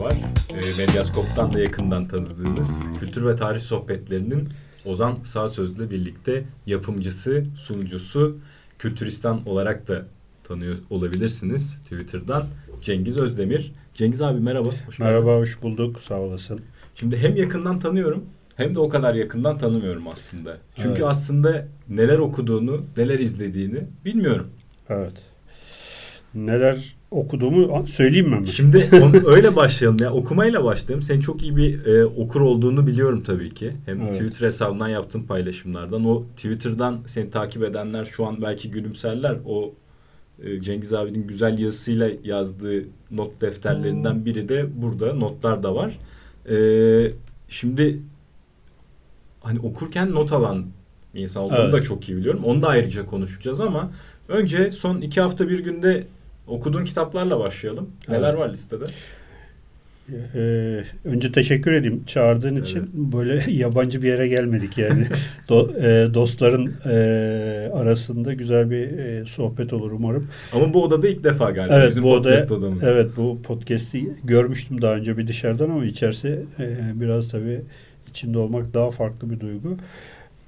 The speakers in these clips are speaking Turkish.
var. E, Medyaskop'tan da yakından tanıdığınız kültür ve tarih sohbetlerinin Ozan Sağ Söz'le birlikte yapımcısı, sunucusu, kültüristan olarak da tanıyor olabilirsiniz Twitter'dan. Cengiz Özdemir. Cengiz abi merhaba. Hoş merhaba, hoş bulduk. Sağ olasın. Şimdi hem yakından tanıyorum hem de o kadar yakından tanımıyorum aslında. Çünkü evet. aslında neler okuduğunu, neler izlediğini bilmiyorum. Evet. Neler okuduğumu söyleyeyim mi? Şimdi onu, öyle başlayalım ya. Okumayla başlayalım. Sen çok iyi bir e, okur olduğunu biliyorum tabii ki. Hem evet. Twitter hesabından yaptığın paylaşımlardan. O Twitter'dan seni takip edenler şu an belki gülümserler. O e, Cengiz abinin güzel yazısıyla yazdığı not defterlerinden biri de burada. Notlar da var. E, şimdi hani okurken not alan bir insan olduğunu evet. da çok iyi biliyorum. Onu da ayrıca konuşacağız ama önce son iki hafta bir günde okuduğun kitaplarla başlayalım. Neler evet. var listede? Ee, önce teşekkür edeyim çağırdığın evet. için. Böyle yabancı bir yere gelmedik yani. Do, e, dostların e, arasında güzel bir e, sohbet olur umarım. Ama bu odada ilk defa galiba evet, bizim bu podcast odaya, odamız. Evet bu podcast'i görmüştüm daha önce bir dışarıdan ama içerisi e, biraz tabii içinde olmak daha farklı bir duygu.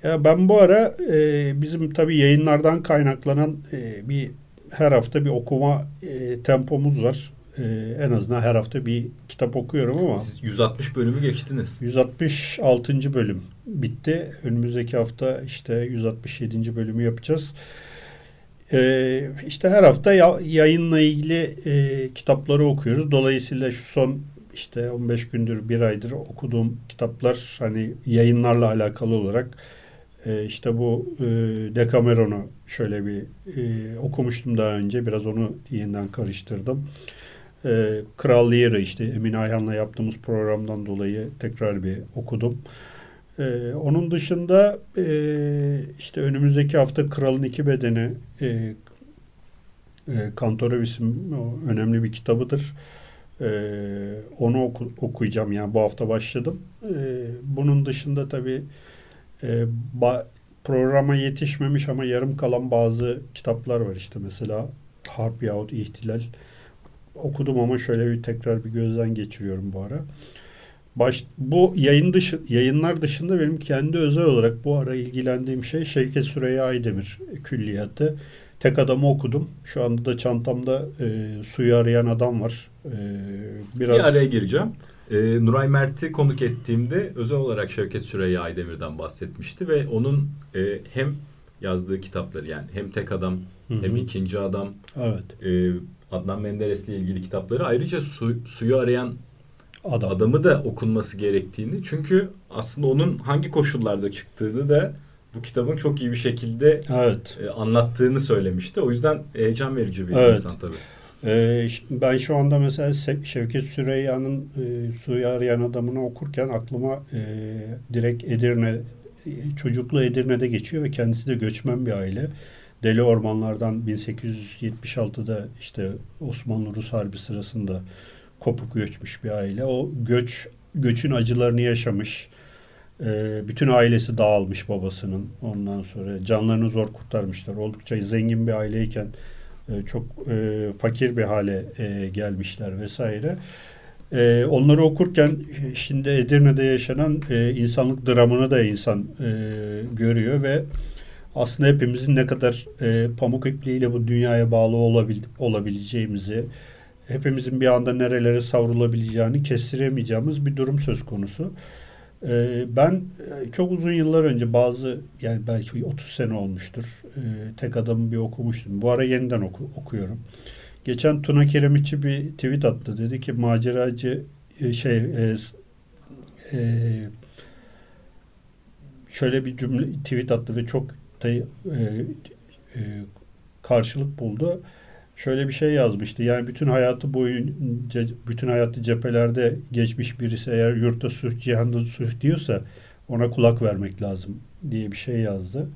Ya ben bu ara e, bizim tabii yayınlardan kaynaklanan e, bir her hafta bir okuma e, tempomuz var. E, en azından her hafta bir kitap okuyorum ama. Siz 160 bölümü geçtiniz. 166. bölüm bitti. Önümüzdeki hafta işte 167. bölümü yapacağız. E, işte her hafta ya, yayınla ilgili e, kitapları okuyoruz. Dolayısıyla şu son işte 15 gündür, bir aydır okuduğum kitaplar hani yayınlarla alakalı olarak e, işte bu e, Decameron'u şöyle bir e, okumuştum daha önce. Biraz onu yeniden karıştırdım. E, Kral Lear'ı işte Emin Ayhan'la yaptığımız programdan dolayı tekrar bir okudum. E, onun dışında e, işte önümüzdeki hafta Kralın İki Bedeni e, e, Kantorovis'in önemli bir kitabıdır. E, onu oku, okuyacağım yani bu hafta başladım. E, bunun dışında tabii e, ba, programa yetişmemiş ama yarım kalan bazı kitaplar var işte mesela Harp yahut İhtilal okudum ama şöyle bir tekrar bir gözden geçiriyorum bu ara. Baş, bu yayın dışı, yayınlar dışında benim kendi özel olarak bu ara ilgilendiğim şey Şevket Süreyya Aydemir külliyatı. Tek adamı okudum. Şu anda da çantamda e, suyu arayan adam var. E, biraz... Bir araya gireceğim. E, Nuray Mert'i konuk ettiğimde özel olarak Şevket Süreyya Aydemir'den bahsetmişti ve onun e, hem yazdığı kitapları yani hem Tek Adam Hı-hı. hem ikinci Adam evet. e, Adnan Menderes'le ilgili kitapları ayrıca su, suyu arayan Adam. adamı da okunması gerektiğini çünkü aslında onun hangi koşullarda çıktığını da bu kitabın çok iyi bir şekilde evet. e, anlattığını söylemişti. O yüzden heyecan verici bir evet. insan tabii. Ee, ben şu anda mesela Şevket Süreyya'nın e, Suyu Arayan Adamını okurken aklıma e, direkt Edirne, çocukluğu Edirne'de geçiyor ve kendisi de göçmen bir aile. Deli Ormanlardan 1876'da işte Osmanlı-Rus Harbi sırasında kopuk göçmüş bir aile. O göç göçün acılarını yaşamış. E, bütün ailesi dağılmış babasının. Ondan sonra canlarını zor kurtarmışlar. Oldukça zengin bir aileyken e, çok e, fakir bir hale e, gelmişler vesaire. E, onları okurken şimdi Edirne'de yaşanan e, insanlık dramını da insan e, görüyor ve aslında hepimizin ne kadar e, pamuk ipliğiyle bu dünyaya bağlı olabil, olabileceğimizi, hepimizin bir anda nerelere savrulabileceğini kestiremeyeceğimiz bir durum söz konusu. Ee, ben e, çok uzun yıllar önce bazı yani belki 30 sene olmuştur. Ee, tek adamı bir okumuştum. Bu ara yeniden oku, okuyorum. Geçen Tuna Kiremitçi bir tweet attı. Dedi ki maceracı e, şey e, e, şöyle bir cümle tweet attı ve çok e, e, karşılık buldu şöyle bir şey yazmıştı. Yani bütün hayatı boyunca bütün hayatı cephelerde geçmiş birisi eğer yurtta suh, cihanda suh diyorsa ona kulak vermek lazım diye bir şey yazdı.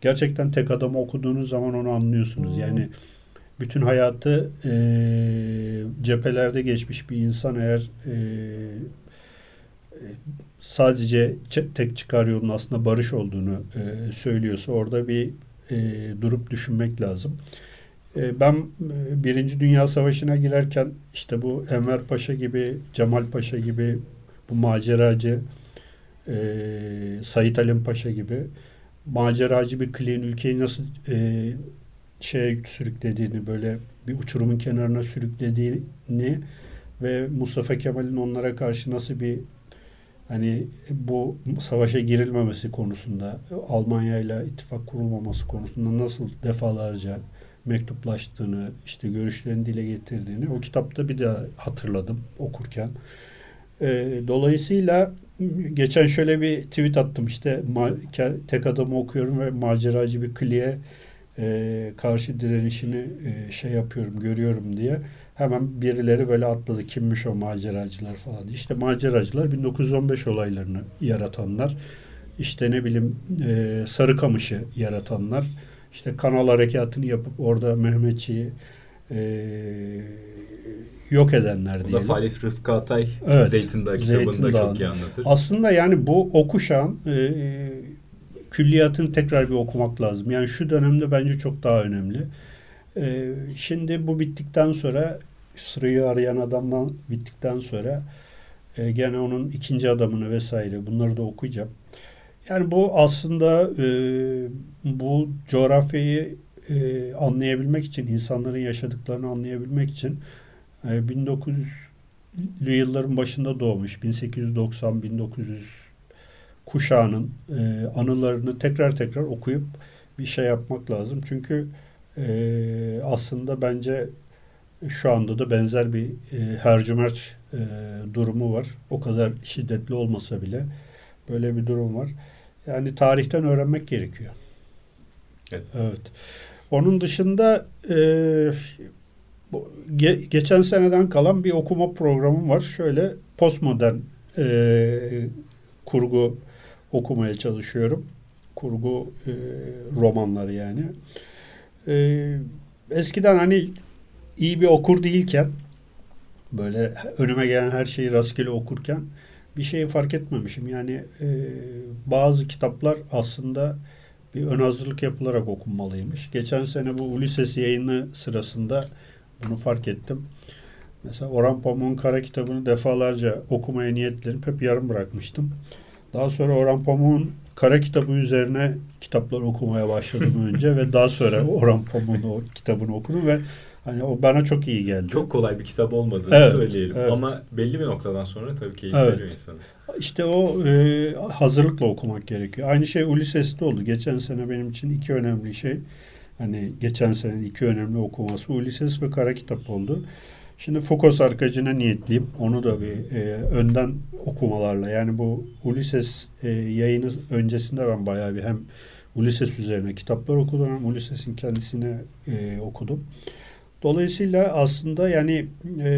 Gerçekten tek adamı okuduğunuz zaman onu anlıyorsunuz. Yani bütün hayatı e, cephelerde geçmiş bir insan eğer e, sadece tek çıkar yolun aslında barış olduğunu e, söylüyorsa orada bir e, durup düşünmek lazım. E, ben e, Birinci Dünya Savaşı'na girerken işte bu Enver Paşa gibi, Cemal Paşa gibi bu maceracı e, Sait Halim Paşa gibi maceracı bir kliğin ülkeyi nasıl e, şeye sürüklediğini böyle bir uçurumun kenarına sürüklediğini ve Mustafa Kemal'in onlara karşı nasıl bir hani bu savaşa girilmemesi konusunda Almanya ile ittifak kurulmaması konusunda nasıl defalarca mektuplaştığını, işte görüşlerini dile getirdiğini o kitapta bir daha hatırladım okurken. E, dolayısıyla geçen şöyle bir tweet attım işte tek adamı okuyorum ve maceracı bir kliye e, karşı direnişini e, şey yapıyorum, görüyorum diye hemen birileri böyle atladı. Kimmiş o maceracılar falan. İşte maceracılar 1915 olaylarını yaratanlar. İşte ne bileyim e, Sarıkamış'ı yaratanlar. İşte kanal harekatını yapıp orada Mehmetçi'yi e, yok edenler diyelim. O da Falih Rıfkı Atay evet, Zeytin Dağı kitabında çok iyi anlatır. Aslında yani bu okuşan e, külliyatını tekrar bir okumak lazım. Yani şu dönemde bence çok daha önemli. E, şimdi bu bittikten sonra sırayı arayan adamdan bittikten sonra e, gene onun ikinci adamını vesaire bunları da okuyacağım. Yani bu aslında e, bu coğrafyayı e, anlayabilmek için, insanların yaşadıklarını anlayabilmek için e, 1900'lü yılların başında doğmuş, 1890-1900 kuşağının e, anılarını tekrar tekrar okuyup bir şey yapmak lazım. Çünkü e, aslında bence şu anda da benzer bir e, hercümerç e, durumu var. O kadar şiddetli olmasa bile böyle bir durum var. Yani tarihten öğrenmek gerekiyor. Evet. evet. Onun dışında e, ge, geçen seneden kalan bir okuma programım var. Şöyle postmodern e, kurgu okumaya çalışıyorum. Kurgu e, romanları yani. E, eskiden hani iyi bir okur değilken böyle önüme gelen her şeyi rastgele okurken bir şeyi fark etmemişim. Yani e, bazı kitaplar aslında bir ön hazırlık yapılarak okunmalıymış. Geçen sene bu Ulises yayını sırasında bunu fark ettim. Mesela Orhan Pamuk'un kara kitabını defalarca okumaya niyetlenip hep yarım bırakmıştım. Daha sonra Orhan Pamuk'un kara kitabı üzerine kitaplar okumaya başladım önce ve daha sonra Orhan Pamuk'un o kitabını okudum ve Hani o bana çok iyi geldi. Çok kolay bir kitap olmadığını evet, söyleyelim. Evet. Ama belli bir noktadan sonra tabii keyif evet. veriyor insana. İşte o e, hazırlıkla okumak gerekiyor. Aynı şey Ulysses'te oldu. Geçen sene benim için iki önemli şey. Hani geçen sene iki önemli okuması Ulysses ve Kara Kitap oldu. Şimdi Foucault Sarkacı'na niyetliyim. Onu da bir e, önden okumalarla. Yani bu Ulysses e, yayını öncesinde ben bayağı bir hem Ulysses üzerine kitaplar okudum hem Ulysses'in kendisine e, okudum. Dolayısıyla aslında yani e,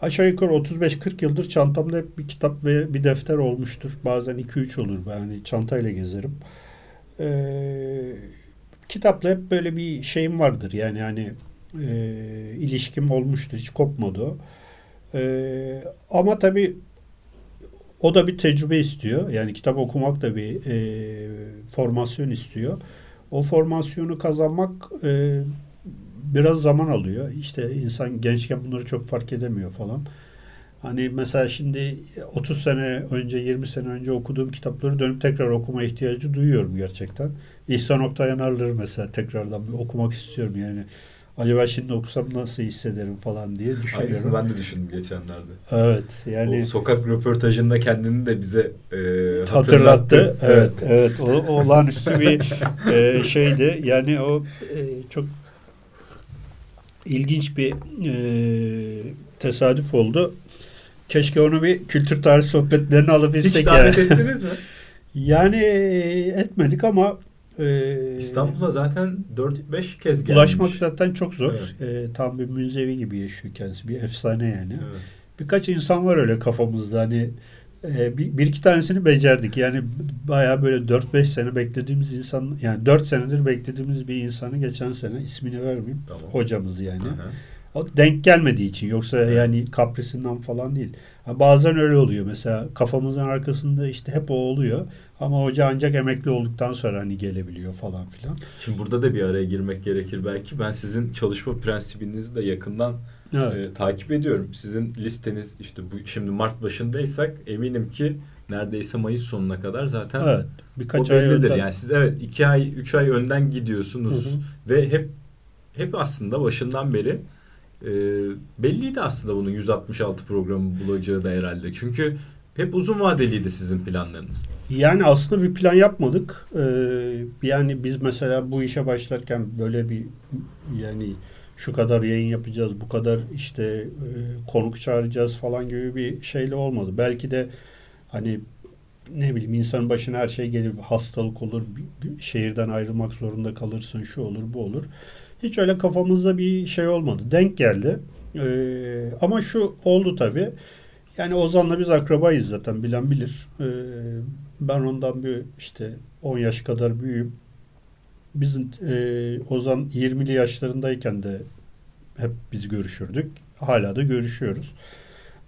aşağı yukarı 35-40 yıldır çantamda hep bir kitap ve bir defter olmuştur. Bazen 2-3 olur. Yani çantayla gezerim. E, kitapla hep böyle bir şeyim vardır. Yani hani e, ilişkim olmuştur. Hiç kopmadı o. E, ama tabii o da bir tecrübe istiyor. Yani kitap okumak da bir e, formasyon istiyor. O formasyonu kazanmak e, biraz zaman alıyor. İşte insan gençken bunları çok fark edemiyor falan. Hani mesela şimdi 30 sene önce 20 sene önce okuduğum kitapları dönüp tekrar okuma ihtiyacı duyuyorum gerçekten. İhsan Oktay Yanarlı'ları mesela tekrardan bir okumak istiyorum yani. Acaba şimdi okusam nasıl hissederim falan diye düşünüyorum. Aynısını ben de düşündüm geçenlerde. Evet yani. O sokak röportajında kendini de bize e, hatırlattı. hatırlattı. Evet evet. O, olağanüstü bir e, şeydi. Yani o e, çok ilginç bir e, tesadüf oldu. Keşke onu bir kültür tarih sohbetlerine alabilsek. Hiç davet yani. ettiniz mi? yani etmedik ama e, İstanbul'a zaten 4-5 kez gelmiş. Ulaşmak zaten çok zor. Evet. E, tam bir münzevi gibi yaşıyor kendisi. Bir efsane yani. Evet. Birkaç insan var öyle kafamızda hani Ee, bir, bir iki tanesini becerdik. Yani bayağı böyle 4-5 sene beklediğimiz insan yani 4 senedir beklediğimiz bir insanı geçen sene ismini vermeyeyim. Tamam. Hocamız yani. Hı hı. O denk gelmediği için yoksa yani kaprisinden falan değil. Ha, bazen öyle oluyor. Mesela kafamızın arkasında işte hep o oluyor. Ama hoca ancak emekli olduktan sonra hani gelebiliyor falan filan. Şimdi burada da bir araya girmek gerekir belki. Ben sizin çalışma prensibinizi de yakından Evet. e, takip ediyorum. Sizin listeniz işte bu şimdi Mart başındaysak eminim ki neredeyse Mayıs sonuna kadar zaten evet. o Birkaç ay bellidir. önden- Yani siz evet iki ay üç ay önden gidiyorsunuz Hı hı. ve hep hep aslında başından beri e, belliydi aslında bunun 166 programı bulacağı da herhalde. Çünkü hep uzun vadeliydi sizin planlarınız. Yani aslında bir plan yapmadık. Ee, yani biz mesela bu işe başlarken böyle bir yani şu kadar yayın yapacağız, bu kadar işte e, konuk çağıracağız falan gibi bir şeyle olmadı. Belki de hani ne bileyim insanın başına her şey gelir, hastalık olur, şehirden ayrılmak zorunda kalırsın, şu olur, bu olur. Hiç öyle kafamızda bir şey olmadı. Denk geldi. Ee, ama şu oldu tabii. Yani Ozan'la biz akrabayız zaten bilen bilir. Ee, ben ondan bir işte 10 yaş kadar büyüğüm. Bizim e, Ozan 20'li yaşlarındayken de hep biz görüşürdük. Hala da görüşüyoruz.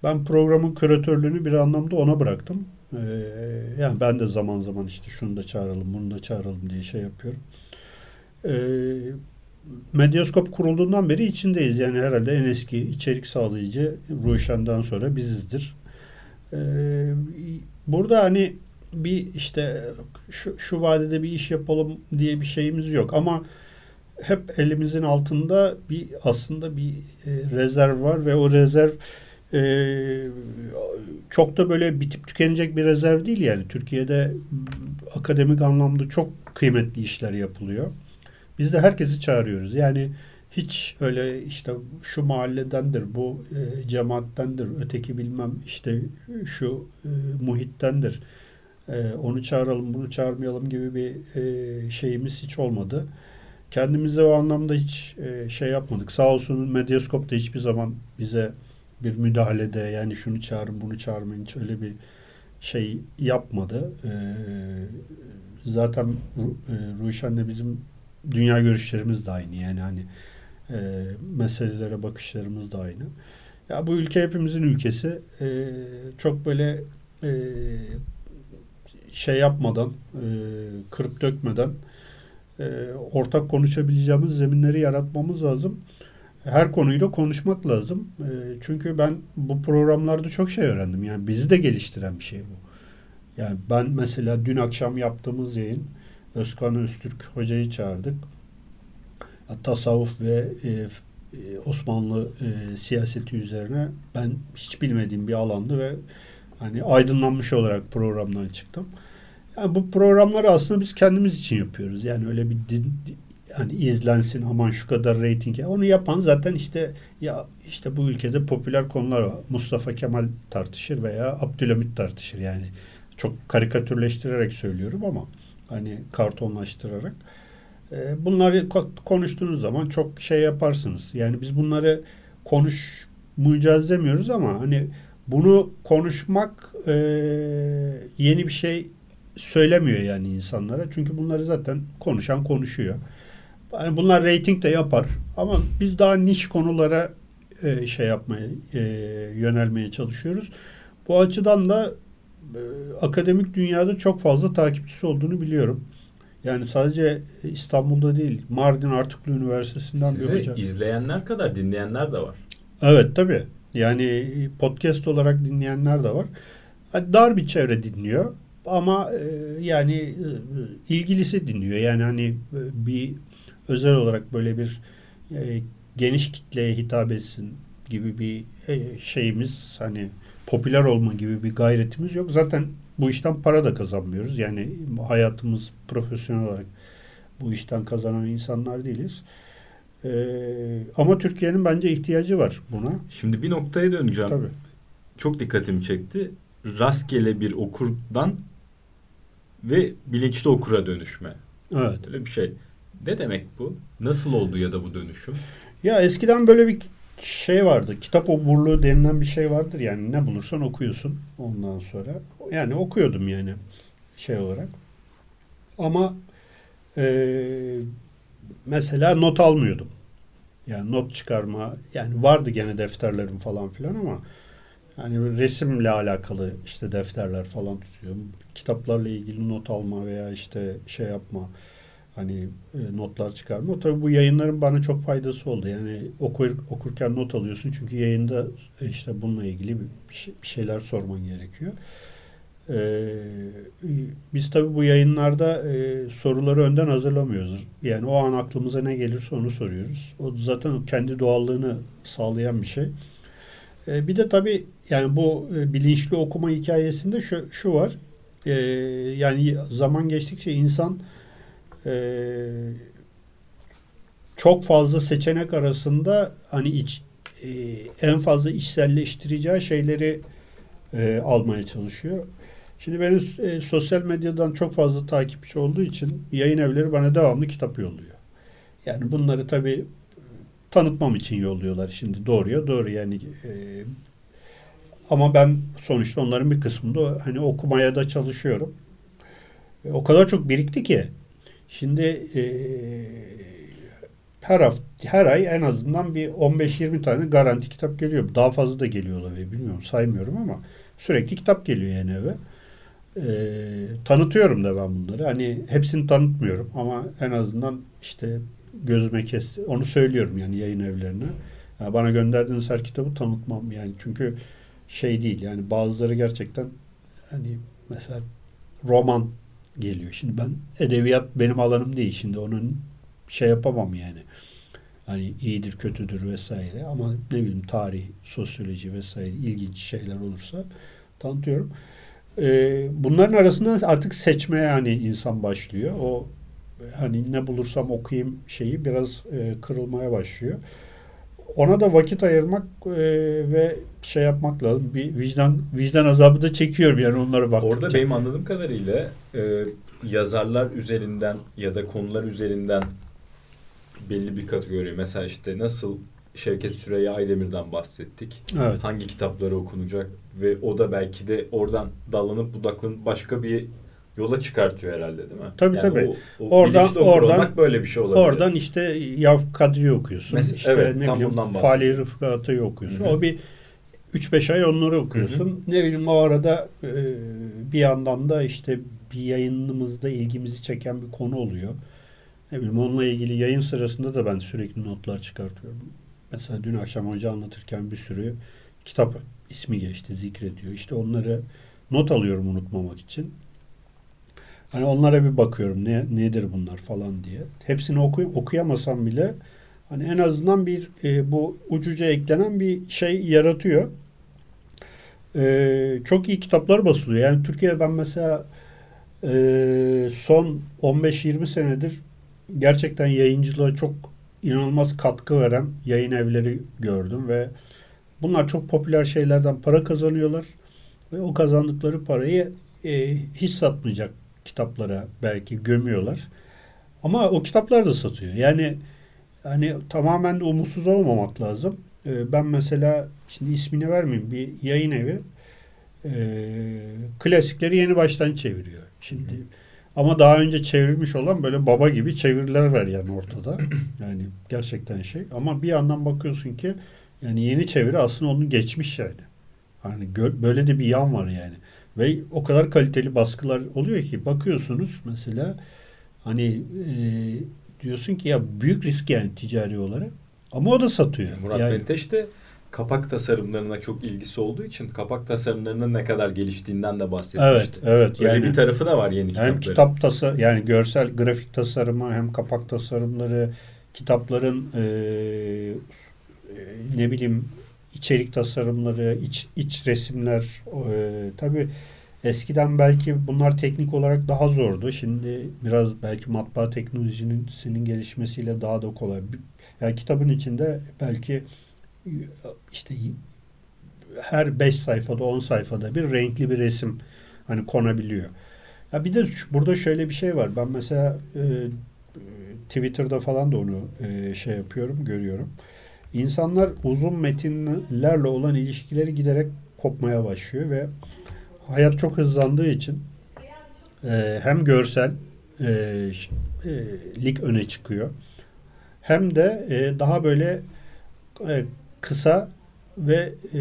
Ben programın küratörlüğünü bir anlamda ona bıraktım. Ee, yani ben de zaman zaman işte şunu da çağıralım, bunu da çağıralım diye şey yapıyorum. Ee, Medyaskop kurulduğundan beri içindeyiz. Yani herhalde en eski içerik sağlayıcı Ruşen'den sonra bizizdir. Ee, burada hani bir işte şu, şu vadede bir iş yapalım diye bir şeyimiz yok ama hep elimizin altında bir aslında bir e, rezerv var ve o rezerv e, çok da böyle bitip tükenecek bir rezerv değil yani. Türkiye'de akademik anlamda çok kıymetli işler yapılıyor. Biz de herkesi çağırıyoruz. Yani hiç öyle işte şu mahalledendir, bu e, cemaattendir, öteki bilmem işte şu e, muhittendir. E, onu çağıralım, bunu çağırmayalım gibi bir e, şeyimiz hiç olmadı. Kendimize o anlamda hiç e, şey yapmadık. Sağ olsun Medyaskop da hiçbir zaman bize bir müdahalede yani şunu çağırın, bunu çağırmayın hiç öyle bir şey yapmadı. E, zaten e, Ruşen'le bizim dünya görüşlerimiz de aynı. Yani hani e, meselelere bakışlarımız da aynı. Ya bu ülke hepimizin ülkesi. E, çok böyle e, şey yapmadan, e, kırıp dökmeden e, ortak konuşabileceğimiz zeminleri yaratmamız lazım. Her konuyu da konuşmak lazım. E, çünkü ben bu programlarda çok şey öğrendim. Yani bizi de geliştiren bir şey bu. Yani ben mesela dün akşam yaptığımız yayın Özkan Öztürk hocayı çağırdık. Tasavvuf ve e, Osmanlı e, siyaseti üzerine ben hiç bilmediğim bir alandı ve hani aydınlanmış olarak programdan çıktım. Yani bu programları aslında biz kendimiz için yapıyoruz. Yani öyle bir din, yani izlensin aman şu kadar reyting. Onu yapan zaten işte ya işte bu ülkede popüler konular var. Mustafa Kemal tartışır veya Abdülhamit tartışır. Yani çok karikatürleştirerek söylüyorum ama hani kartonlaştırarak. E, bunları ko- konuştuğunuz zaman çok şey yaparsınız. Yani biz bunları konuşmayacağız demiyoruz ama hani bunu konuşmak e, yeni bir şey söylemiyor yani insanlara. Çünkü bunları zaten konuşan konuşuyor. Yani bunlar reyting de yapar ama biz daha niş konulara e, şey yapmaya e, yönelmeye çalışıyoruz. Bu açıdan da e, akademik dünyada çok fazla takipçisi olduğunu biliyorum. Yani sadece İstanbul'da değil, Mardin Artuklu Üniversitesi'nden bir Sizi hoca. izleyenler kadar dinleyenler de var. Evet tabii. Yani podcast olarak dinleyenler de var. Dar bir çevre dinliyor ama e, yani e, ilgilisi dinliyor. Yani hani e, bir özel olarak böyle bir geniş kitleye hitap etsin gibi bir şeyimiz hani popüler olma gibi bir gayretimiz yok. Zaten bu işten para da kazanmıyoruz. Yani hayatımız profesyonel olarak bu işten kazanan insanlar değiliz. Ee, ama Türkiye'nin bence ihtiyacı var buna. Şimdi bir noktaya döneceğim. Tabii. Çok dikkatimi çekti. Rastgele bir okurdan ve bilinçli okura dönüşme. Evet. Öyle bir şey. Ne demek bu? Nasıl oldu ya da bu dönüşüm? Ya eskiden böyle bir şey vardı. Kitap oburluğu denilen bir şey vardır. Yani ne bulursan okuyorsun ondan sonra. Yani okuyordum yani şey olarak. Ama e, mesela not almıyordum. Yani not çıkarma yani vardı gene defterlerim falan filan ama yani resimle alakalı işte defterler falan tutuyorum. Kitaplarla ilgili not alma veya işte şey yapma hani e, notlar çıkarma. Tabii bu yayınların bana çok faydası oldu. Yani okur, okurken not alıyorsun çünkü yayında e, işte bununla ilgili bir, şey, bir şeyler sorman gerekiyor. Ee, biz tabii bu yayınlarda e, soruları önden hazırlamıyoruz. Yani o an aklımıza ne gelirse onu soruyoruz. O zaten kendi doğallığını sağlayan bir şey. E, bir de tabii yani bu e, bilinçli okuma hikayesinde şu, şu var. E, yani zaman geçtikçe insan e, çok fazla seçenek arasında hani iç, e, en fazla içselleştireceği şeyleri e, almaya çalışıyor. Şimdi benim e, sosyal medyadan çok fazla takipçi olduğu için yayın evleri bana devamlı kitap yolluyor. Yani bunları tabii tanıtmam için yolluyorlar şimdi doğruya doğru yani e, ama ben sonuçta onların bir kısmında hani okumaya da çalışıyorum. E, o kadar çok birikti ki şimdi e, her hafta her ay en azından bir 15-20 tane garanti kitap geliyor. Daha fazla da geliyorlar ve bilmiyorum saymıyorum ama sürekli kitap geliyor yani eve. E, tanıtıyorum da ben bunları. Hani hepsini tanıtmıyorum ama en azından işte gözüme kesti. Onu söylüyorum yani yayın evlerine. Yani bana gönderdiğiniz her kitabı tanıtmam yani. Çünkü şey değil yani bazıları gerçekten hani mesela roman geliyor. Şimdi ben edebiyat benim alanım değil. Şimdi onun şey yapamam yani. Hani iyidir, kötüdür vesaire ama ne bileyim tarih, sosyoloji vesaire ilginç şeyler olursa tanıtıyorum. Ee, bunların arasında artık seçmeye yani insan başlıyor. O hani ne bulursam okuyayım şeyi biraz e, kırılmaya başlıyor. Ona da vakit ayırmak e, ve şey yapmak lazım. Bir vicdan vicdan azabı da çekiyorum yani onlara baktıkça. Orada benim anladığım kadarıyla e, yazarlar üzerinden ya da konular üzerinden belli bir kategori. Mesela işte nasıl Şevket Süreyya Aydemir'den bahsettik. Evet. Hangi kitapları okunacak ve o da belki de oradan dallanıp budaklanıp başka bir yola çıkartıyor herhalde değil mi? Tabii yani tabii. O, o oradan oradan böyle bir şey olabilir. Oradan işte Yav Kadri'yi okuyorsun. Mesela- işte evet, ne tam bileyim. Fali Rıfkı Atay'ı okuyorsun. Hı hı. O bir 3-5 ay onları okuyorsun. Ne bileyim o arada e, bir yandan da işte bir yayınımızda ilgimizi çeken bir konu oluyor. Ne bileyim onunla ilgili yayın sırasında da ben sürekli notlar çıkartıyorum. Mesela dün akşam hoca anlatırken bir sürü kitap ismi geçti, zikrediyor. İşte onları not alıyorum unutmamak için. Hani onlara bir bakıyorum ne nedir bunlar falan diye. Hepsini oku, okuyamasam bile hani en azından bir e, bu ucuca eklenen bir şey yaratıyor. E, çok iyi kitaplar basılıyor. Yani Türkiye'de ben mesela e, son 15-20 senedir gerçekten yayıncılığa çok inanılmaz katkı veren yayın evleri gördüm ve bunlar çok popüler şeylerden para kazanıyorlar ve o kazandıkları parayı e, hiç satmayacak kitaplara belki gömüyorlar. Ama o kitaplar da satıyor. Yani hani tamamen de umutsuz olmamak lazım. E, ben mesela şimdi ismini vermeyeyim bir yayın evi e, klasikleri yeni baştan çeviriyor. Şimdi ama daha önce çevrilmiş olan böyle baba gibi çeviriler var yani ortada. Yani gerçekten şey. Ama bir yandan bakıyorsun ki yani yeni çeviri aslında onun geçmiş yani. Hani böyle de bir yan var yani. Ve o kadar kaliteli baskılar oluyor ki bakıyorsunuz mesela hani e, diyorsun ki ya büyük risk yani ticari olarak. Ama o da satıyor. Murat yani, Menteş de kapak tasarımlarına çok ilgisi olduğu için kapak tasarımlarının ne kadar geliştiğinden de Evet, bahsetmişti. evet. Öyle yani, bir tarafı da var yeni hem kitapların. kitap tasar yani görsel grafik tasarımı hem kapak tasarımları kitapların e, ne bileyim içerik tasarımları iç iç resimler e, tabi eskiden belki bunlar teknik olarak daha zordu şimdi biraz belki matbaa teknolojisinin gelişmesiyle daha da kolay yani kitabın içinde belki işte her 5 sayfada 10 sayfada bir renkli bir resim hani konabiliyor. Ya bir de burada şöyle bir şey var. Ben mesela e, Twitter'da falan da onu e, şey yapıyorum, görüyorum. insanlar uzun metinlerle olan ilişkileri giderek kopmaya başlıyor ve hayat çok hızlandığı için e, hem görsel e, e, lik öne çıkıyor hem de e, daha böyle e, kısa ve e,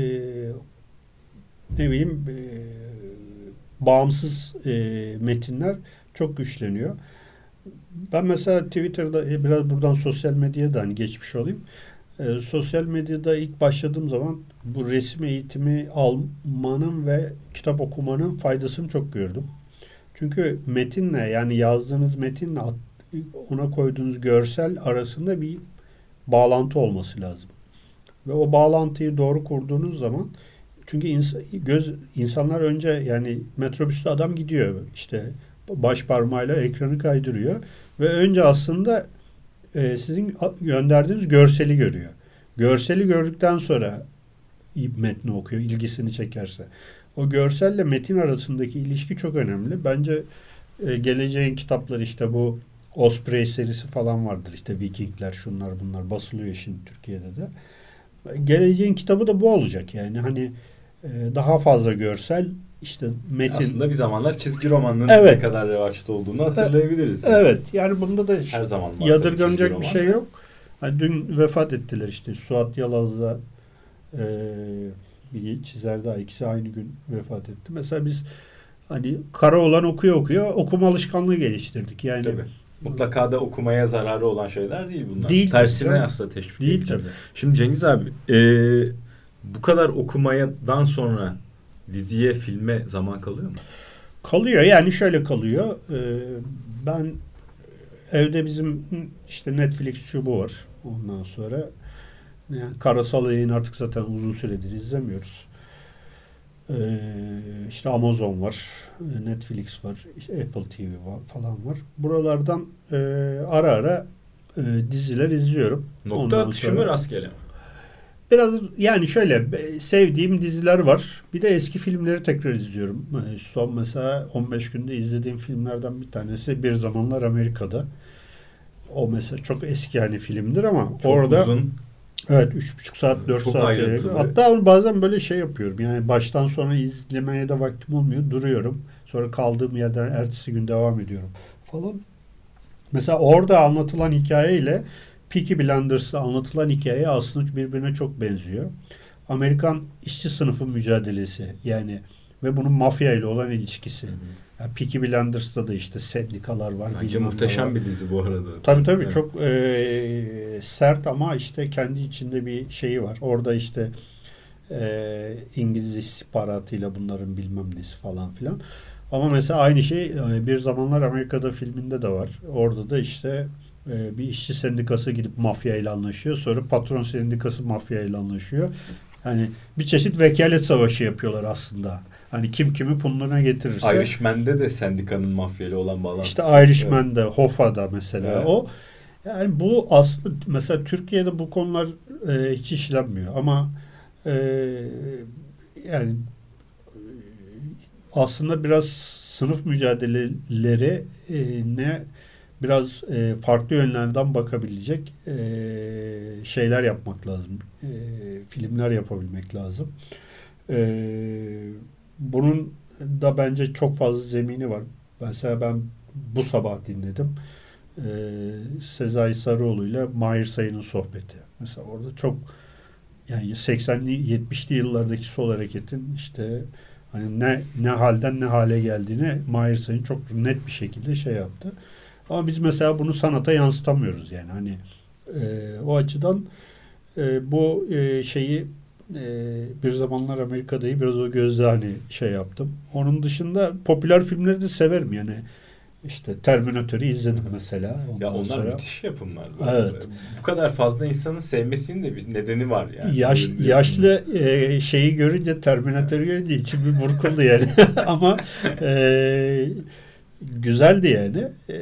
ne bileyim e, bağımsız e, metinler çok güçleniyor. Ben mesela Twitter'da e, biraz buradan sosyal medyaya da hani geçmiş olayım. E, sosyal medyada ilk başladığım zaman bu resim eğitimi almanın ve kitap okumanın faydasını çok gördüm. Çünkü metinle yani yazdığınız metinle ona koyduğunuz görsel arasında bir bağlantı olması lazım. Ve o bağlantıyı doğru kurduğunuz zaman çünkü ins- göz insanlar önce yani metrobüste adam gidiyor işte baş parmağıyla ekranı kaydırıyor ve önce aslında e, sizin gönderdiğiniz görseli görüyor. Görseli gördükten sonra metni okuyor ilgisini çekerse. O görselle metin arasındaki ilişki çok önemli. Bence e, geleceğin kitapları işte bu Osprey serisi falan vardır. İşte Vikingler şunlar bunlar basılıyor şimdi Türkiye'de de. Geleceğin kitabı da bu olacak yani hani e, daha fazla görsel işte metin. Aslında bir zamanlar çizgi romanın Evet. ne kadar revaçta olduğunu hatırlayabiliriz. Evet yani bunda da Her zaman yadırganacak bir şey yok. Hani dün vefat ettiler işte Suat Yalaz'la e, bir çizer daha ikisi aynı gün vefat etti. Mesela biz hani kara olan okuyor okuyor okuma alışkanlığı geliştirdik. Yani Tabii. Mutlaka da okumaya zararı olan şeyler değil bunlar. Değil, Tersine tabii. aslında teşvik değil edecek. tabii. Şimdi Cengiz abi e, bu kadar okumadan sonra diziye, filme zaman kalıyor mu? Kalıyor yani şöyle kalıyor. Ee, ben evde bizim işte Netflix şu bu var. Ondan sonra yani karasal yayın artık zaten uzun süredir izlemiyoruz. Ee, işte Amazon var, Netflix var, işte Apple TV var, falan var. Buralardan e, ara ara e, diziler izliyorum. Nokta Ondan atışı mı rastgele mi? Biraz yani şöyle sevdiğim diziler var. Bir de eski filmleri tekrar izliyorum. Ee, Son mesela 15 günde izlediğim filmlerden bir tanesi Bir Zamanlar Amerika'da. O mesela çok eski hani filmdir ama Çok orada uzun. Evet 3,5 saat 4 Çok saat. Hatta bazen böyle şey yapıyorum. Yani baştan sona izlemeye de vaktim olmuyor. Duruyorum. Sonra kaldığım yerden ertesi gün devam ediyorum falan. Mesela orada anlatılan hikayeyle Peaky Blinders'ta anlatılan hikaye aslında birbirine çok benziyor. Amerikan işçi sınıfı mücadelesi yani ve bunun mafya ile olan ilişkisi. Yani Peaky Blinders'ta da işte sendikalar var. Bence muhteşem var. bir dizi bu arada. Tabii tabii Evet. çok e, sert ama işte kendi içinde bir şeyi var. Orada işte e, İngiliz istihbaratıyla bunların bilmem nesi falan filan. Ama mesela aynı şey bir zamanlar Amerika'da filminde de var. Orada da işte bir işçi sendikası gidip mafya ile anlaşıyor. Sonra patron sendikası mafya ile anlaşıyor. Yani bir çeşit vekalet savaşı yapıyorlar aslında. Hani kim kimi punlarına getirirse. Irishman'de de sendikanın mafyayla olan bağlantısı. İşte Irishman'de, Hoffa'da mesela Evet. o. Yani bu aslında mesela Türkiye'de bu konular e, hiç işlenmiyor ama e, yani e, aslında biraz sınıf mücadeleleri e, ne biraz e, farklı yönlerden bakabilecek e, şeyler yapmak lazım. E, filmler yapabilmek lazım. E, bunun da bence çok fazla zemini var. Mesela ben bu sabah dinledim. Ee, Sezai Sarıoğlu ile Mahir Sayın'ın sohbeti. Mesela orada çok yani 80'li 70'li yıllardaki sol hareketin işte hani ne ne halden ne hale geldiğini Mahir Sayın çok net bir şekilde şey yaptı. Ama biz mesela bunu sanata yansıtamıyoruz yani hani e, o açıdan e, bu e, şeyi e, bir zamanlar Amerika'dayı biraz o gözle hani şey yaptım. Onun dışında popüler filmleri de severim yani. İşte Terminator'ı izledim mesela. Ya Ondan onlar sonra- müthiş yapımlar. Evet. Bu kadar fazla insanın sevmesinin de bir nedeni var yani. Yaş, yaşlı e, şeyi görünce Terminator'ı görünce içim bir burkuldu yani. Ama e, güzeldi yani. E,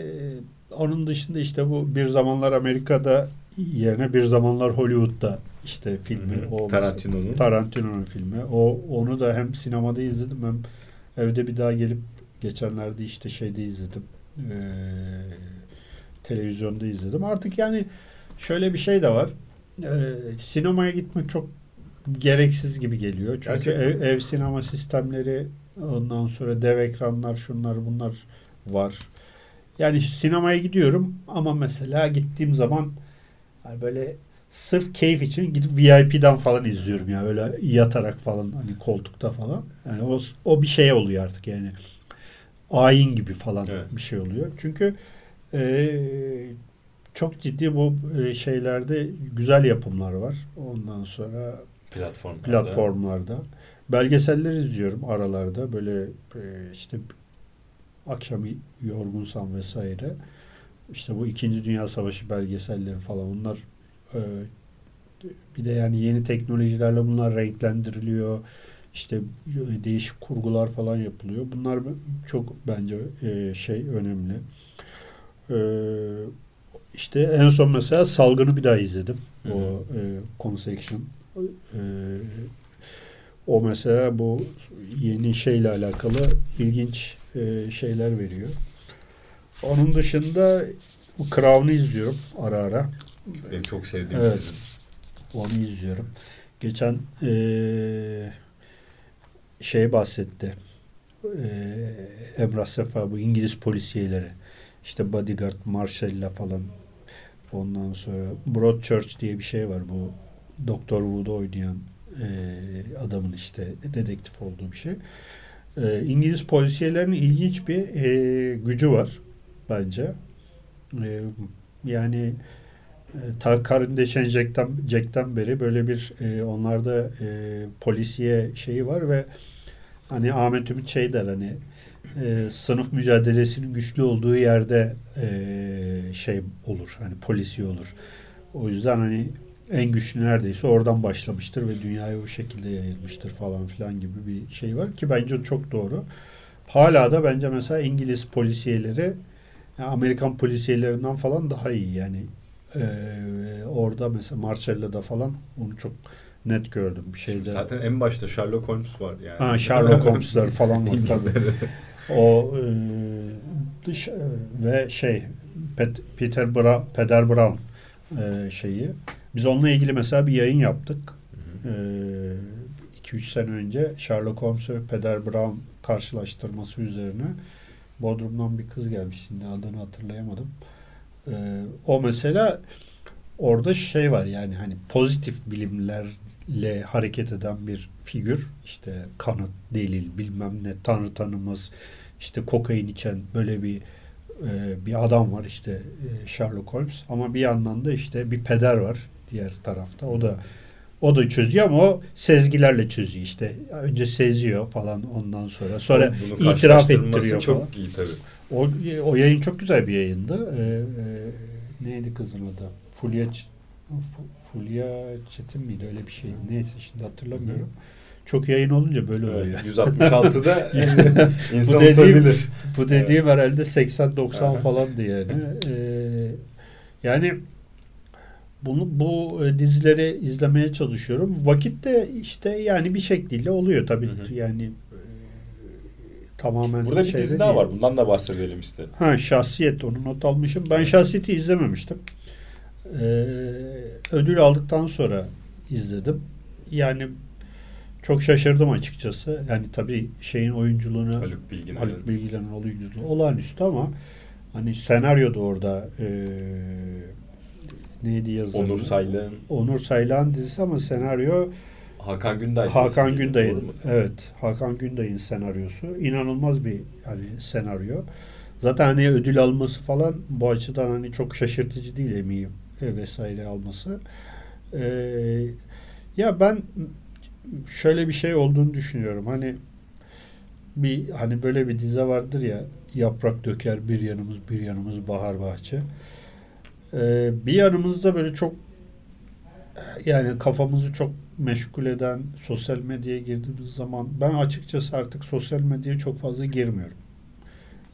onun dışında işte bu bir zamanlar Amerika'da yerine bir zamanlar Hollywood'da işte filmi. Hı hı. o Tarantino'nun. Tarantino'nun filmi. O onu da hem sinemada izledim hem evde bir daha gelip geçenlerde işte şeyde izledim. Ee, televizyonda izledim. Artık yani şöyle bir şey de var. e, sinemaya gitmek çok gereksiz gibi geliyor. Çünkü Gerçekten. ev, ev sinema sistemleri ondan sonra dev ekranlar şunlar bunlar var. Yani sinemaya gidiyorum ama mesela gittiğim zaman hani böyle sırf keyif için gidip VIP'den falan izliyorum ya öyle yatarak falan hani koltukta falan. Yani o o bir şey oluyor artık yani. Ayin gibi falan Evet. bir şey oluyor. Çünkü e, çok ciddi bu e, şeylerde güzel yapımlar var. Ondan sonra Platform. platformlarda. Belgeseller izliyorum aralarda. Böyle e, işte akşam yorgunsam vesaire. İşte bu İkinci Dünya Savaşı belgeselleri falan onlar e, bir de yani yeni teknolojilerle bunlar renklendiriliyor. İşte değişik kurgular falan yapılıyor. Bunlar çok bence e, şey önemli. E, işte en son mesela Salgın'ı bir daha izledim. Hı hı. O e, Consection. E, o mesela bu yeni şeyle alakalı ilginç e, şeyler veriyor. Onun dışında bu Crown'u izliyorum ara ara. Benim çok sevdiğim Evet. dizim. Onu izliyorum. Geçen eee şey bahsetti. Eee Emrah Sefa bu İngiliz polisiyeleri. İşte Bodyguard, Marshall'la falan. Ondan sonra Broadchurch diye bir şey var. Bu Doktor Wood'u oynayan eee, adamın işte dedektif olduğu bir şey. Eee, İngiliz polisiyelerinin ilginç bir eee, gücü var bence. Eee, yani e, ta Karındeşen Jack'ten, Jack'ten beri böyle bir e, onlarda e, polisiye şeyi var ve hani Ahmet Ümit şey der hani e, sınıf mücadelesinin güçlü olduğu yerde e, şey olur hani polisi olur. O yüzden hani en güçlü neredeyse oradan başlamıştır ve dünyaya o şekilde yayılmıştır falan filan gibi bir şey var ki bence çok doğru. Hala da bence mesela İngiliz polisiyeleri yani Amerikan polisiyelerinden falan daha iyi yani ee, orada mesela Marcella'da falan onu çok net gördüm bir şeyde. Zaten en başta Sherlock Holmes var yani. Ha, Sherlock Holmes'lar falan var tabii. O e, dış e, ve şey Pet, Peter Bra- Peder Brown e, şeyi. Biz onunla ilgili mesela bir yayın yaptık. 2-3 sene önce Sherlock Holmes ve Peder Brown karşılaştırması üzerine Bodrum'dan bir kız gelmiş. Şimdi adını hatırlayamadım. Ee, o mesela orada şey var yani hani pozitif bilimlerle hareket eden bir figür. İşte kanıt, delil, bilmem ne, tanrı tanımaz, işte kokain içen böyle bir e, bir adam var işte e, Sherlock Holmes ama bir yandan da işte bir peder var diğer tarafta. O da o da çözüyor ama o sezgilerle çözüyor işte. Önce seziyor falan ondan sonra. Sonra Bunu itiraf ettiriyor çok falan. iyi tabii. O, o yayın çok güzel bir yayındı. Ee, e, neydi kızın adı? Fulya Fulya Çetin miydi? Öyle bir şey. Neyse şimdi hatırlamıyorum. Çok yayın olunca böyle oluyor. Evet, 166'da insan Bu dediğim- unutabilir. Bu dediğim herhalde 80-90 Aha. falandı yani. Ee, yani bunu bu e, dizileri izlemeye çalışıyorum. Vakit de işte yani bir şekilde oluyor tabii. Hı hı. Yani e, tamamen Burada bir dizi daha değil. var. Bundan da bahsedelim istedim. Ha şahsiyet onu not almışım. Ben şahsiyeti izlememiştim. Ee, ödül aldıktan sonra izledim. Yani çok şaşırdım açıkçası. Yani tabii şeyin oyunculuğunu Haluk Bilginer'in. Haluk Bilginer'in oyunculuğu olağanüstü ama hani senaryo da orada e, neydi yazarı? Onur Saylan, Onur Saylan dizisi ama senaryo Hakan Günday. Hakan Günday'ın evet Hakan Günday'ın senaryosu inanılmaz bir hani senaryo. Zaten hani ödül alması falan bu açıdan hani çok şaşırtıcı değil eminim e, vesaire alması. Ee, ya ben şöyle bir şey olduğunu düşünüyorum. Hani bir hani böyle bir dize vardır ya yaprak döker bir yanımız bir yanımız bahar bahçe. Ee, bir yanımızda böyle çok yani kafamızı çok meşgul eden sosyal medyaya girdiğimiz zaman ben açıkçası artık sosyal medyaya çok fazla girmiyorum.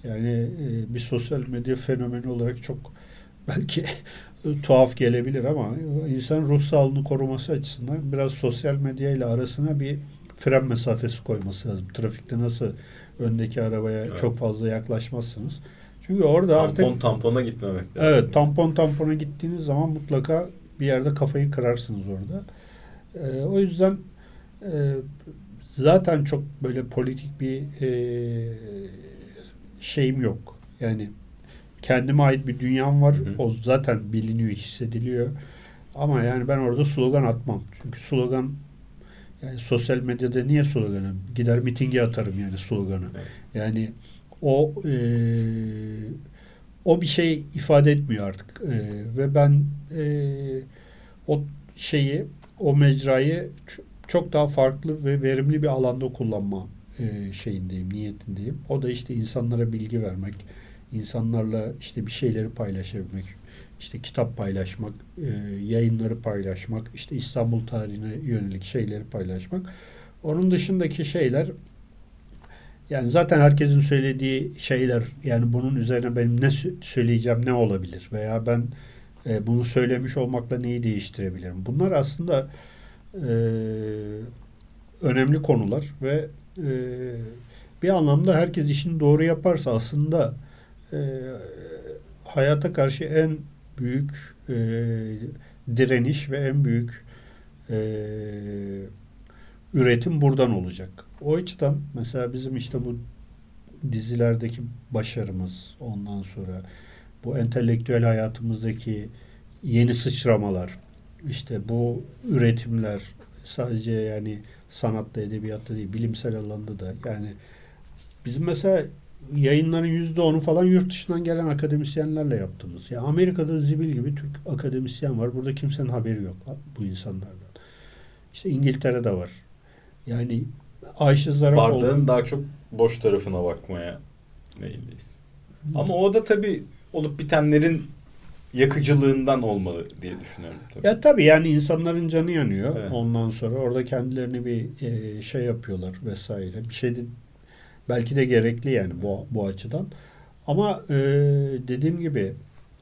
Yani e, bir sosyal medya fenomeni olarak çok belki tuhaf gelebilir ama insan ruh sağlığını koruması açısından biraz sosyal medya ile arasına bir fren mesafesi koyması lazım. Trafikte nasıl öndeki arabaya Evet. çok fazla yaklaşmazsınız. Çünkü orada Tampon artık tampona gitmemek lazım. Evet tampon tampona gittiğiniz zaman mutlaka bir yerde kafayı kırarsınız orada. E, o yüzden e, zaten çok böyle politik bir e, şeyim yok. Yani kendime ait bir dünyam var. Hı. O zaten biliniyor, hissediliyor. Ama yani ben orada slogan atmam. Çünkü slogan yani sosyal medyada niye sloganı? Gider mitinge atarım yani sloganı. Evet. Yani o e, o bir şey ifade etmiyor artık. E, ve ben e, o şeyi, o mecrayı çok daha farklı ve verimli bir alanda kullanma e, şeyindeyim, niyetindeyim. O da işte insanlara bilgi vermek, insanlarla işte bir şeyleri paylaşabilmek, işte kitap paylaşmak, e, yayınları paylaşmak, işte İstanbul tarihine yönelik şeyleri paylaşmak. Onun dışındaki şeyler yani zaten herkesin söylediği şeyler yani bunun üzerine benim ne sö- söyleyeceğim ne olabilir veya ben e, bunu söylemiş olmakla neyi değiştirebilirim? Bunlar aslında e, önemli konular ve e, bir anlamda herkes işini doğru yaparsa aslında e, hayata karşı en büyük e, direniş ve en büyük e, üretim buradan olacak. O açıdan mesela bizim işte bu dizilerdeki başarımız ondan sonra bu entelektüel hayatımızdaki yeni sıçramalar işte bu üretimler sadece yani sanatta edebiyatta değil bilimsel alanda da yani bizim mesela yayınların yüzde onu falan yurt dışından gelen akademisyenlerle yaptığımız. Ya Amerika'da zibil gibi Türk akademisyen var. Burada kimsenin haberi yok bu insanlardan. İşte İngiltere'de var. Yani Ayşe Zarafoğlu Bardağın daha çok boş tarafına bakmaya meyilliyiz. Ama o da tabii olup bitenlerin yakıcılığından olmalı diye düşünüyorum. Tabii. Ya tabii yani insanların canı yanıyor. Evet. Ondan sonra orada kendilerini bir e, şey yapıyorlar vesaire. Bir şey de belki de gerekli yani bu bu açıdan. Ama e, dediğim gibi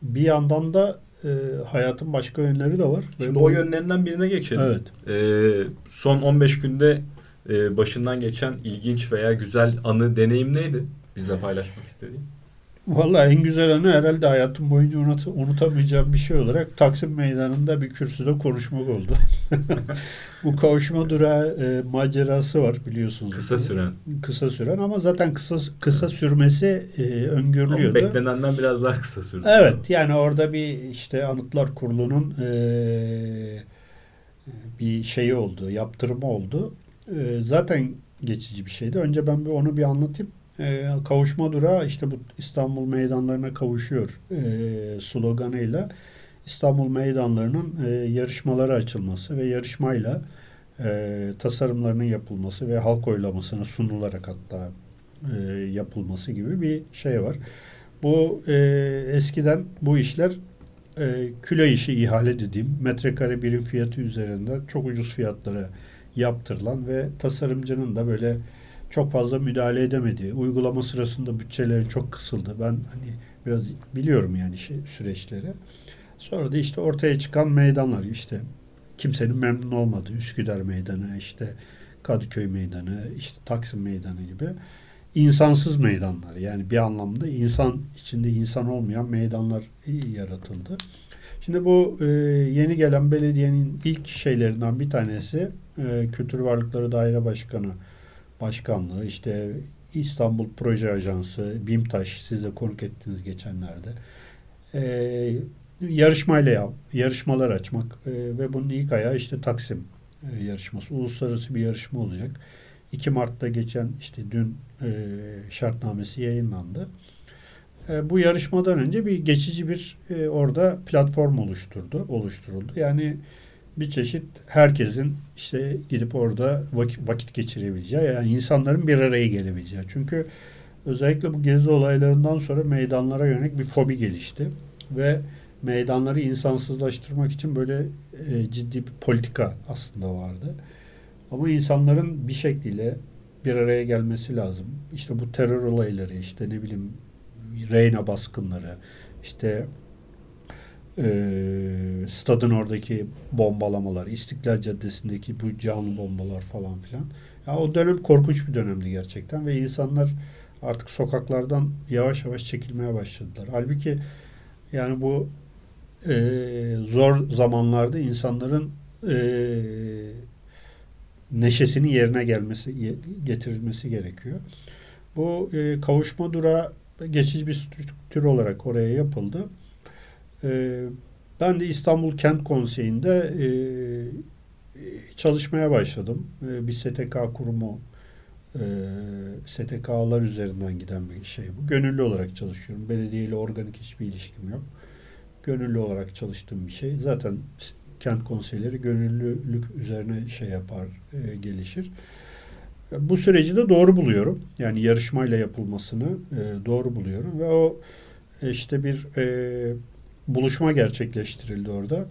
bir yandan da e, hayatın başka yönleri de var. Ve Şimdi bu- o yönlerinden birine geçelim. Evet. Ee, son 15 günde e, başından geçen ilginç veya güzel anı deneyim neydi? Bizle paylaşmak istediğin. Vallahi en güzel anı herhalde hayatım boyunca unut, unutamayacağım bir şey olarak Taksim Meydanı'nda bir kürsüde konuşmak oldu. Bu kavuşma durağı e, macerası var biliyorsunuz. Kısa süren. Kısa süren ama zaten kısa kısa sürmesi e, Ama öngörülüyordu. beklenenden biraz daha kısa sürdü. Evet yani orada bir işte Anıtlar Kurulu'nun e, bir şeyi oldu, yaptırımı oldu. E, zaten geçici bir şeydi. Önce ben bir onu bir anlatayım. E, kavuşma durağı işte bu İstanbul meydanlarına kavuşuyor e, sloganıyla İstanbul meydanlarının e, yarışmalara açılması ve yarışmayla e, tasarımlarının yapılması ve halk oylamasına sunularak hatta e, yapılması gibi bir şey var. Bu e, eskiden bu işler e, küle işi ihale dediğim metrekare birim fiyatı üzerinde çok ucuz fiyatlara yaptırılan ve tasarımcının da böyle çok fazla müdahale edemediği, uygulama sırasında bütçeleri çok kısıldı. Ben hani biraz biliyorum yani şey, süreçleri. Sonra da işte ortaya çıkan meydanlar işte kimsenin memnun olmadığı Üsküdar Meydanı, işte Kadıköy Meydanı, işte Taksim Meydanı gibi insansız meydanlar. Yani bir anlamda insan içinde insan olmayan meydanlar yaratıldı. Şimdi bu e, yeni gelen belediyenin ilk şeylerinden bir tanesi e, Kültür Varlıkları Daire Başkanı Başkanlığı, işte İstanbul Proje Ajansı, BİMTAŞ siz de konuk ettiniz geçenlerde. E, yarışmayla yap, yarışmalar açmak e, ve bunun ilk ayağı işte Taksim e, yarışması. Uluslararası bir yarışma olacak. 2 Mart'ta geçen işte dün e, şartnamesi yayınlandı. E, bu yarışmadan önce bir geçici bir e, orada platform oluşturdu, oluşturuldu. Yani bir çeşit herkesin işte gidip orada vakit, geçirebileceği, yani insanların bir araya gelebileceği. Çünkü özellikle bu gezi olaylarından sonra meydanlara yönelik bir fobi gelişti ve meydanları insansızlaştırmak için böyle e, ciddi bir politika aslında vardı. Ama insanların bir şekliyle bir araya gelmesi lazım. İşte bu terör olayları, işte ne bileyim Reyna baskınları, işte e, stadın oradaki bombalamalar, İstiklal Caddesi'ndeki bu canlı bombalar falan filan. Ya o dönem korkunç bir dönemdi gerçekten ve insanlar artık sokaklardan yavaş yavaş çekilmeye başladılar. Halbuki yani bu e, zor zamanlarda insanların e, neşesinin yerine gelmesi getirilmesi gerekiyor. Bu e, kavuşma durağı geçici bir strüktür olarak oraya yapıldı. E, ben de İstanbul Kent Konseyi'nde e, çalışmaya başladım. E, bir STK kurumu e, STK'lar üzerinden giden bir şey bu. Gönüllü olarak çalışıyorum. Belediye ile organik hiçbir ilişkim yok. Gönüllü olarak çalıştığım bir şey. Zaten kent konseyleri gönüllülük üzerine şey yapar, e, gelişir. Bu süreci de doğru buluyorum. Yani yarışmayla yapılmasını e, doğru buluyorum ve o e, işte bir e, buluşma gerçekleştirildi orada.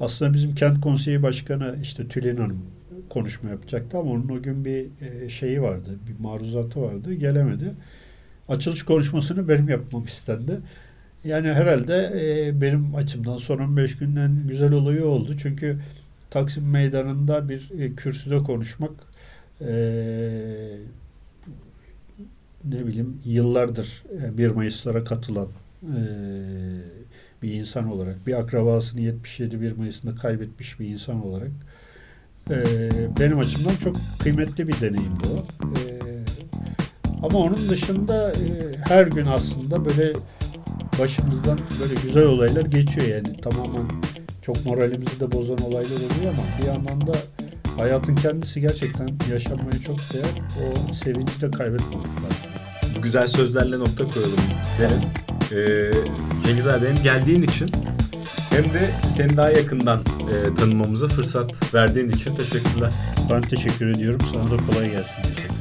Aslında bizim kent konseyi başkanı işte Tülin Hanım konuşma yapacaktı ama onun o gün bir e, şeyi vardı, bir maruzatı vardı, gelemedi. Açılış konuşmasını benim yapmam istendi. Yani herhalde e, benim açımdan son 15 günden güzel olayı oldu. Çünkü Taksim Meydanı'nda bir e, kürsüde konuşmak ne bileyim yıllardır 1 Mayıs'lara katılan bir insan olarak, bir akrabasını 77 1 Mayıs'ında kaybetmiş bir insan olarak e, benim açımdan çok kıymetli bir deneyimdi o. E, ama onun dışında e, her gün aslında böyle başımızdan böyle güzel olaylar geçiyor yani tamamen çok moralimizi de bozan olaylar oluyor ama bir yandan da hayatın kendisi gerçekten yaşanmayı çok değer. O sevinci de kaybetmemek lazım. Güzel sözlerle nokta koyalım derim. Ee, Cengiz abi geldiğin için hem de seni daha yakından e, tanımamıza fırsat verdiğin için teşekkürler. Ben teşekkür ediyorum. Sana da kolay gelsin. Teşekkür